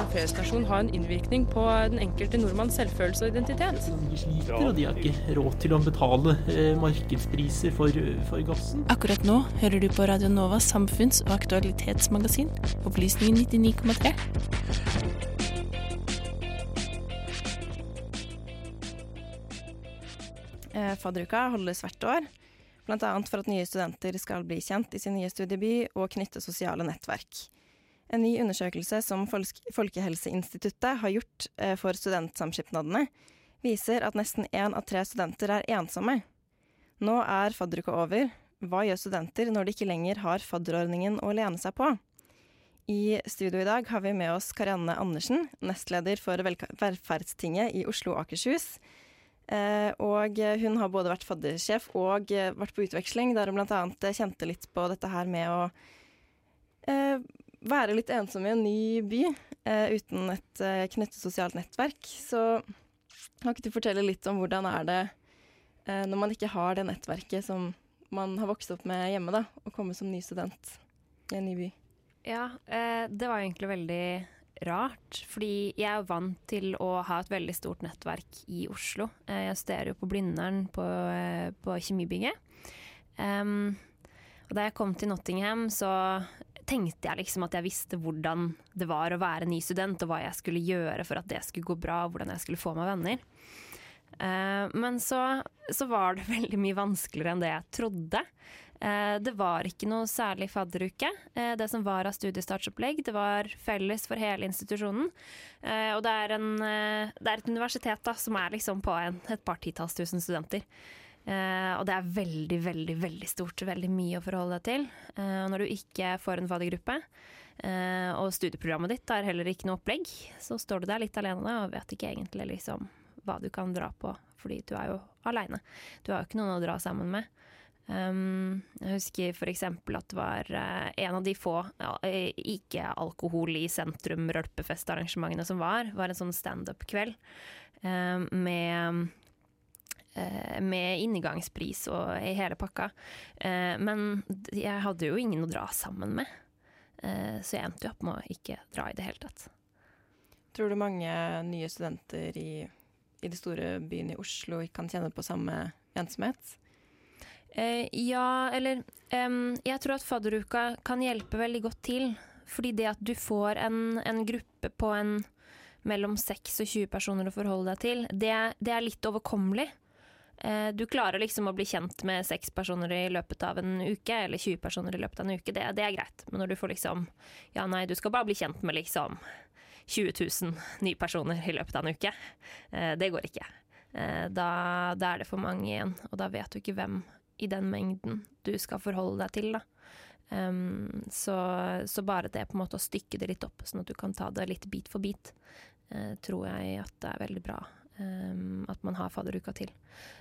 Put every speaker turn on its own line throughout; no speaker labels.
en feriestasjon ha en innvirkning på den enkelte nordmanns selvfølelse og identitet?
De sliter, og de har ikke råd til å betale eh, markedspriser for, for gassen.
Akkurat nå hører du på Radio Novas samfunns- og aktualitetsmagasin, Opplysningen 99,3.
Eh, Fadderuka holdes hvert år, bl.a. for at nye studenter skal bli kjent i sin nye studieby og knytte sosiale nettverk. En ny undersøkelse som Folkehelseinstituttet har gjort eh, for studentsamskipnadene, viser at nesten én av tre studenter er ensomme. Nå er fadderuka over. Hva gjør studenter når de ikke lenger har fadderordningen å lene seg på? I studio i dag har vi med oss Karianne Andersen, nestleder for Velferdstinget i Oslo og Akershus. Eh, og hun har både vært faddersjef og eh, vært på utveksling, der hun bl.a. kjente litt på dette her med å være litt ensom i en ny by eh, uten et eh, knyttet sosialt nettverk. Så kan ikke du fortelle litt om hvordan er det eh, når man ikke har det nettverket som man har vokst opp med hjemme, da, å komme som ny student i en ny by?
Ja, eh, det var egentlig veldig rart. Fordi jeg er vant til å ha et veldig stort nettverk i Oslo. Eh, jeg studerer jo på Blindern på, eh, på kjemibygget. Um, og da jeg kom til Nottingham, så tenkte jeg liksom at jeg visste hvordan det var å være ny student, og hva jeg skulle gjøre for at det skulle gå bra, og hvordan jeg skulle få meg venner. Eh, men så, så var det veldig mye vanskeligere enn det jeg trodde. Eh, Det var ikke noe særlig fadderuke. Eh, Det som var av studiestartsopplegg, det var felles for hele institusjonen. Og det er, en, det er et universitet da, som er liksom på en, et par titalls tusen studenter. Eh, og det er veldig, veldig veldig stort. Veldig mye å forholde deg til. Uh, når du ikke får en faddergruppe, uh, og studieprogrammet ditt har heller ikke noe opplegg, så står du der litt alene og vet ikke egentlig liksom hva du kan dra på, fordi du er jo aleine. Du har jo ikke noen å dra sammen med. Um, jeg husker f.eks. at det var en av de få ja, ikke-alkohol i sentrum-rølpefestarrangementene som var, var en sånn standup-kveld med med inngangspris og i hele pakka. Eh, men jeg hadde jo ingen å dra sammen med, eh, så jeg endte jo opp med å ikke dra i det hele tatt.
Tror du mange nye studenter i, i de store byene i Oslo ikke kan kjenne på samme ensomhet?
Eh, ja, eller Jeg tror at fadderuka kan hjelpe veldig godt til. Fordi det at du får en, en gruppe på en mellom 6 og 20 personer å forholde deg til, det, det er litt overkommelig. Eh, du klarer liksom å bli kjent med seks personer i løpet av en uke, eller 20 personer i løpet av en uke. Det, det er greit. Men når du får liksom Ja, nei, du skal bare bli kjent med liksom 20 000 nye personer i løpet av en uke. Eh, det går ikke. Eh, da, da er det for mange igjen, og da vet du ikke hvem i den mengden du skal forholde deg til. Da. Um, så, så bare det på en måte å stykke det litt opp, sånn at du kan ta det litt bit for bit, tror jeg at det er veldig bra. Um, at man har fadderuka til.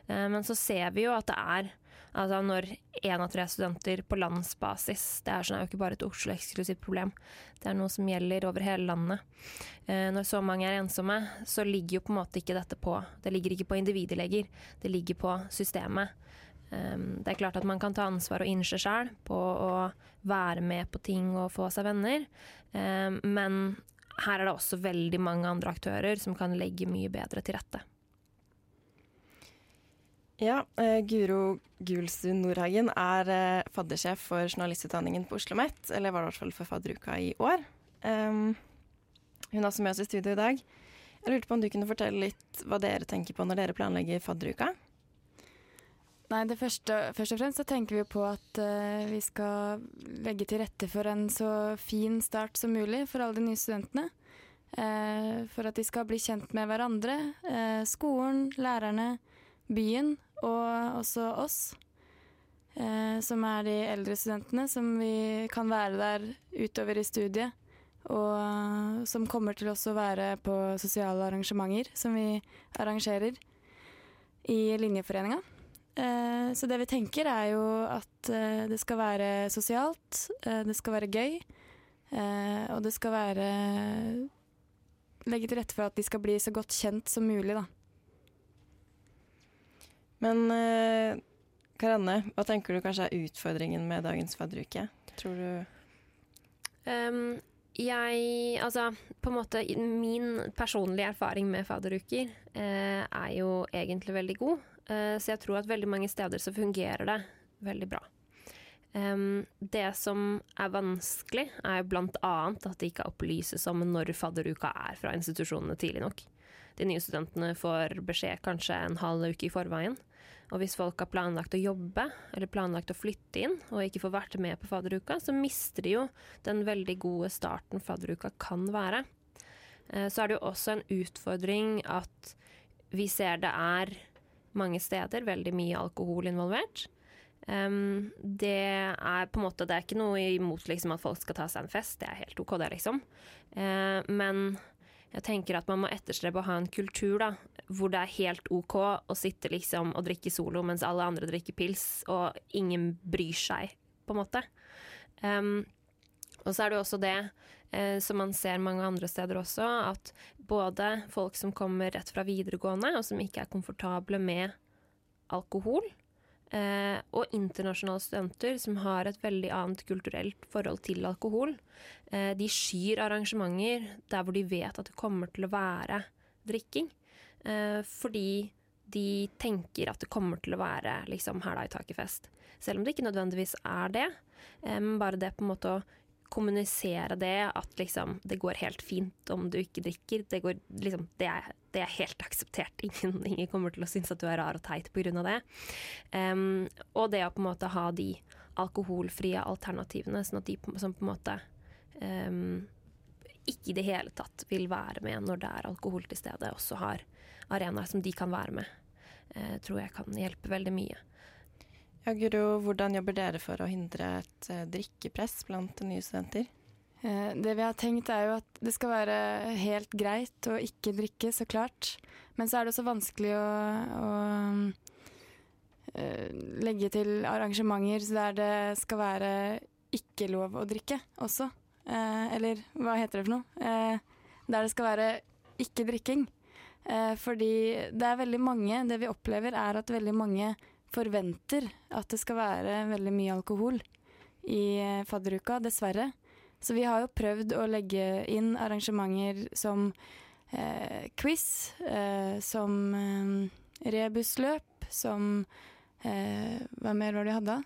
Eh, men så ser vi jo at det er Altså når én av tre studenter på landsbasis Det er sånn er jo ikke bare et Oslo-eksklusivt problem. Det er noe som gjelder over hele landet. Eh, når så mange er ensomme, så ligger jo på en måte ikke dette på Det ligger ikke på individet lenger, det ligger på systemet. Det er klart at man kan ta ansvar og innse sjøl på å være med på ting og få seg venner, men her er det også veldig mange andre aktører som kan legge mye bedre til rette.
Ja, eh, Guro Gulstuen Nordhagen er eh, faddersjef for journalistutdanningen på Oslo OsloMet, eller var det i hvert fall for fadderuka i år. Um, hun er også med oss i studio i dag. Jeg lurte på om du kunne fortelle litt hva dere tenker på når dere planlegger fadderuka?
Nei, første, Først og fremst så tenker vi på at uh, vi skal legge til rette for en så fin start som mulig for alle de nye studentene. Uh, for at de skal bli kjent med hverandre, uh, skolen, lærerne, byen og også oss. som er de eldre studentene, som vi kan være der utover i studiet. Og som kommer til også å være på sosiale arrangementer som vi arrangerer i Linjeforeninga. Eh, så det vi tenker er jo at eh, det skal være sosialt, eh, det skal være gøy, eh, og det skal være Legge til rette for at de skal bli så godt kjent som mulig, da.
Men Karanne, hva tenker du kanskje er utfordringen med dagens fadderuke? Tror du
Um, jeg Altså, på en måte Min personlige erfaring med fadderuker eh, er jo egentlig veldig god. Eh, så jeg tror at veldig mange steder så fungerer det veldig bra. Det som er vanskelig, er bl.a. at det ikke opplyses om når fadderuka er fra institusjonene tidlig nok. De nye studentene får beskjed kanskje en halv uke i forveien. Og hvis folk har planlagt å jobbe eller planlagt å flytte inn og ikke får vært med på fadderuka, så mister de jo den veldig gode starten fadderuka kan være. Uh, så er det jo også en utfordring at vi ser det er mange steder veldig mye alkohol involvert. Um, det er på en måte Det er ikke noe imot liksom, at folk skal ta seg en fest, det er helt OK, det, liksom. Uh, men jeg tenker at man må etterstrebe å ha en kultur da, hvor det er helt OK å sitte liksom og drikke solo mens alle andre drikker pils, og ingen bryr seg, på en måte. Um, og så er det jo også det eh, som man ser mange andre steder også, at både folk som kommer rett fra videregående, og som ikke er komfortable med alkohol, Eh, og internasjonale studenter som har et veldig annet kulturelt forhold til alkohol. Eh, de skyr arrangementer der hvor de vet at det kommer til å være drikking. Eh, fordi de tenker at det kommer til å være liksom hæla i taket-fest. Selv om det ikke nødvendigvis er det. Eh, men bare det på en måte å kommunisere det, at liksom det går helt fint om du ikke drikker. Det, går, liksom, det, er, det er, helt akseptert. Ingen, ingen, kommer til å synes at du er rar og teit pga. det. Um, og det å på en måte ha de alkoholfrie alternativene, sånn at de som på en måte um, ikke i det hele tatt vil være med når det er alkohol til stede, også har arenaer som de kan være med, uh, tror jeg kan hjelpe veldig mye.
Ja, Guro, hvordan jobber dere for å hindre et uh, drikkepress blant nye studenter?
Uh, det vi har tenkt er jo at det skal være helt greit å ikke drikke, så klart. Men så er det også vanskelig å, å uh, legge til arrangementer der det skal være ikke lov å drikke også. eller hva heter det for noe? der det skal være ikke drikking. fordi det er veldig mange Det vi opplever, er at veldig mange forventer at det skal være veldig mye alkohol i eh, fadderuka, dessverre. Så vi har jo prøvd å legge inn arrangementer som eh, quiz, eh, som eh, rebusløp, som eh, Hva mer var det de hadde?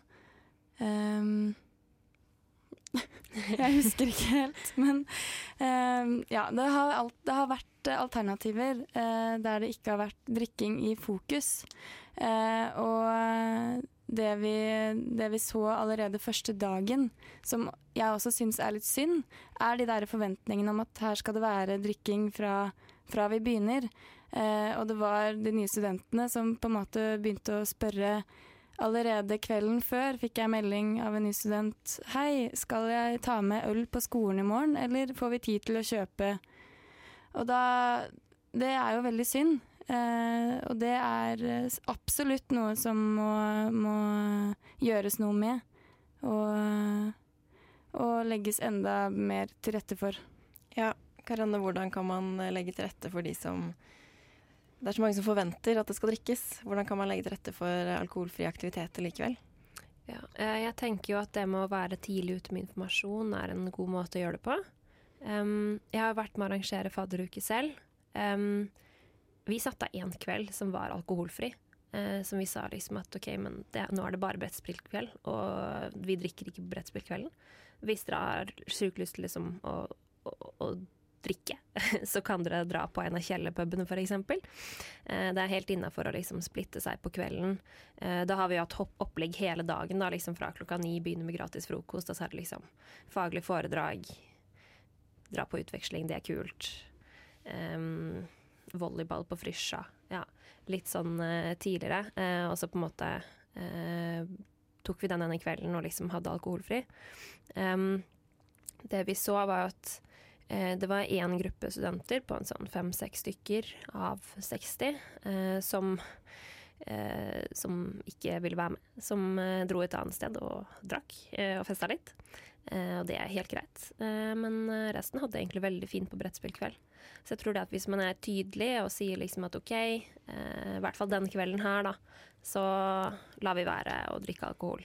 Um, jeg husker ikke helt, men ja. Det har, alt, det har, vært alternativer der det ikke har vært drikking i fokus. Eh, og det vi, det vi, så allerede første dagen, som jeg også syns er litt synd, er de der forventningene om at her skal det være drikking fra, fra vi begynner. Eh, og det var de nye studentene som på en måte begynte å spørre Allerede kvelden før fikk jeg melding av en ny student. Hei, skal jeg ta med øl på skolen i morgen, eller får vi tid til å kjøpe? Og da Det er jo veldig synd. Uh, og det er eh, absolutt noe som må, må gjøres noe med. Og, og, legges enda mer til rette for.
Ja, Karanne, hvordan kan man legge til rette for de som Det er så mange som forventer at det skal drikkes. Hvordan kan man legge til rette for alkoholfrie aktiviteter likevel?
Ja, eh, jeg tenker jo at det med å være tidlig ute med informasjon er en god måte å gjøre det på. Um, jeg har vært med å arrangere fadderuke selv. Vi satte av én kveld som var alkoholfri. Eh, som vi sa liksom at ok, men det, nå er det bare brettspillkveld, og vi drikker ikke på brettspillkvelden. Hvis dere har sjukt lyst til liksom å, å, å, drikke, så kan dere dra på en av kjellerpubene f.eks. Eh, det er helt innafor å liksom splitte seg på kvelden. Eh, da har vi hatt opplegg hele dagen, da, liksom fra klokka ni begynner med gratis frokost, og så er det liksom faglig foredrag, dra på utveksling, det er kult. Um, volleyball på Frysja. Ja, litt sånn uh, tidligere. Uh, og så på en måte uh, tok vi den ene kvelden og liksom hadde alkoholfri. Um, det vi så, var at det var én gruppe studenter på en sånn fem-seks stykker av 60 som som ikke ville være med. Som dro et annet sted og drakk og festa litt. og det er helt greit. men resten hadde egentlig veldig fint på brettspillkveld. Så jeg tror det at hvis man er tydelig og sier liksom at OK, eh, i hvert fall denne kvelden her, da, så lar vi være å drikke alkohol.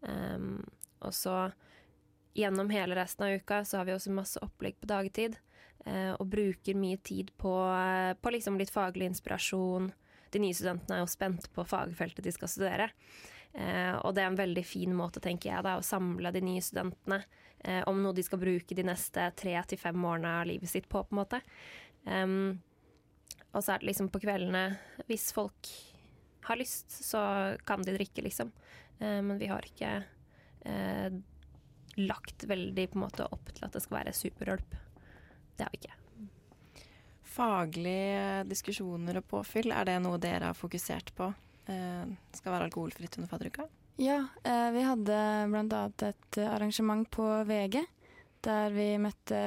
Um, og så gjennom hele resten av uka så har vi også masse opplegg på dagtid. Eh, og bruker mye tid på, eh, på liksom litt faglig inspirasjon. De nye studentene er jo spent på fagfeltet de skal studere. Eh, og det er en veldig fin måte, tenker jeg, da, å samle de nye studentene eh, om noe de skal bruke de neste tre til fem årene av livet sitt på, på en måte. Um, og så er det liksom på kveldene, hvis folk har lyst, så kan de drikke, liksom. Eh, men vi har ikke eh, lagt veldig på en måte opp til at det skal være superhjelp. Det har vi ikke.
Faglige diskusjoner og påfyll, er det noe dere har fokusert på? Eh, skal være alkoholfritt under fadderuka?
Ja, eh, vi hadde bl.a. et arrangement på VG. Der vi møtte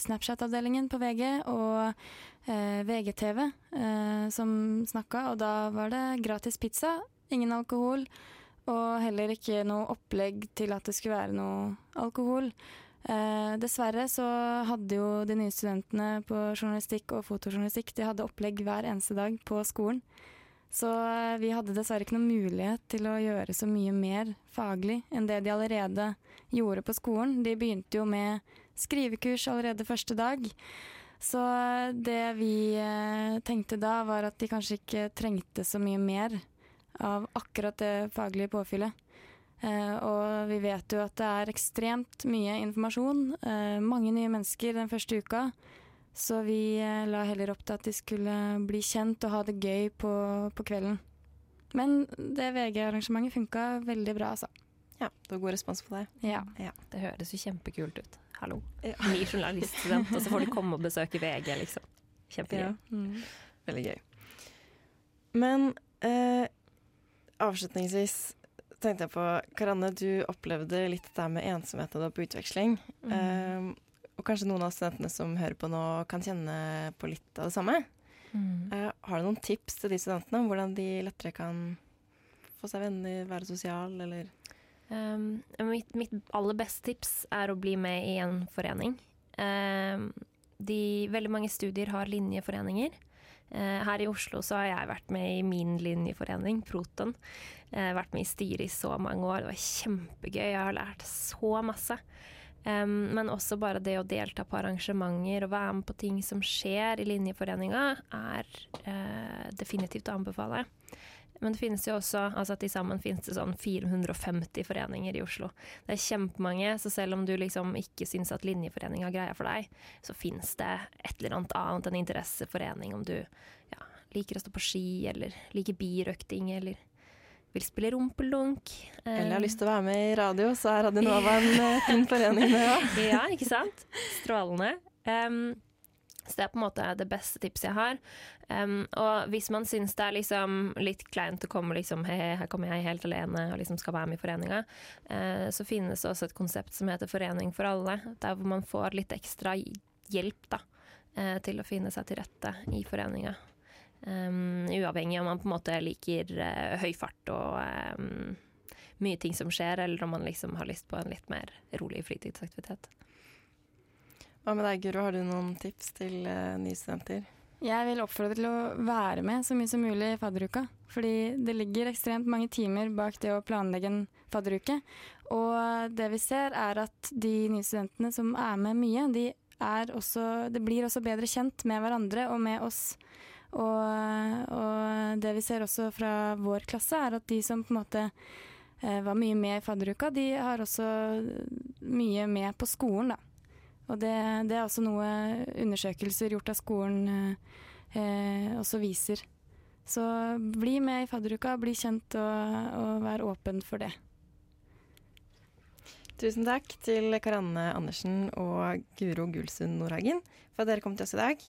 Snapchat-avdelingen på VG og eh, VGTV eh, som snakka. Og da var det gratis pizza, ingen alkohol. Og heller ikke noe opplegg til at det skulle være noe alkohol. Eh, dessverre så hadde jo de nye studentene på journalistikk og fotojournalistikk de hadde opplegg hver eneste dag på skolen. Så eh, vi hadde dessverre ikke noen mulighet til å gjøre så mye mer faglig enn det de allerede gjorde på skolen. De begynte jo med skrivekurs allerede første dag. Så eh, det vi eh, tenkte da, var at de kanskje ikke trengte så mye mer av akkurat det faglige påfyllet. Og vi vet jo at det er ekstremt mye informasjon. Mange nye mennesker den første uka. Så vi eh, la heller opp til at de skulle bli kjent og ha det gøy på, på kvelden. Men det VG-arrangementet funka veldig bra, altså.
Ja, det var god respons på det.
Ja.
Det høres jo kjempekult ut. Hallo.
Ja.
Ny journaliststudent, og så får du komme og besøke VG, liksom. Kjempegøy.
Ja.
Mm.
Veldig gøy. Men eh, avslutningsvis tenkte jeg på Karanne, du opplevde litt det der med ensomhet da på utveksling.
Mm.
Eh, og kanskje noen av studentene som hører på nå, kan kjenne på litt av det samme.
Mm.
Uh, har du noen tips til de studentene om hvordan de lettere kan få seg venner, være sosial, eller
Um, mitt, mitt aller beste tips er å bli med i en forening. Um, de, veldig mange studier har linjeforeninger. Uh, her i Oslo så har jeg vært med i min linjeforening, Proton. Uh, vært med i styret i så mange år. Det var kjempegøy. Jeg har lært så masse. Um, men også bare det å delta på arrangementer og være med på ting som skjer i linjeforeninga, er uh, definitivt å anbefale. Men det finnes jo også, altså til sammen finnes det sånn 450 foreninger i Oslo. Det er kjempemange, så selv om du liksom ikke syns at linjeforening er greia for deg, så finnes det et eller annet annet enn interesseforening om du ja, liker å stå på ski, eller liker birøkting, eller vil spille rumpelunk.
Eller har lyst til å være med i radio, så er Radio Nova en eh, fin forening, med ja.
ja, ikke sant? Strålende. Um, så det er på en måte det beste tipset jeg har. Um, og hvis man syns det er liksom litt kleint å komme liksom, hei, her kommer jeg helt alene og liksom skal være med i foreninga, uh, så finnes det også et konsept som heter Forening for alle. Der hvor man får litt ekstra hjelp da, uh, til å finne seg til rette i foreninga. Um, uavhengig om man på en måte liker uh, høy fart og um, mye ting som skjer, eller om man liksom har lyst på en litt mer rolig fritidsaktivitet.
Hva med deg, Guro? Har du noen tips til uh, nye studenter?
Jeg vil oppfordre til å være med så mye som mulig i fadderuka. Fordi det ligger ekstremt mange timer bak det å planlegge en fadderuke. Og det vi ser er at de nye studentene som er med mye, de er også, det blir også bedre kjent med hverandre og med oss. Og, og det vi ser også fra vår klasse, er at de som på en måte eh, var mye med i fadderuka, de har også mye med på skolen, da. Og det, det, er også noe undersøkelser gjort av skolen eh, også viser. Så bli med i fadderuka, bli kjent og, og vær åpen for det.
Tusen takk til Karanne Andersen og Guro Gulsund Nordhagen for at dere kom til oss i dag.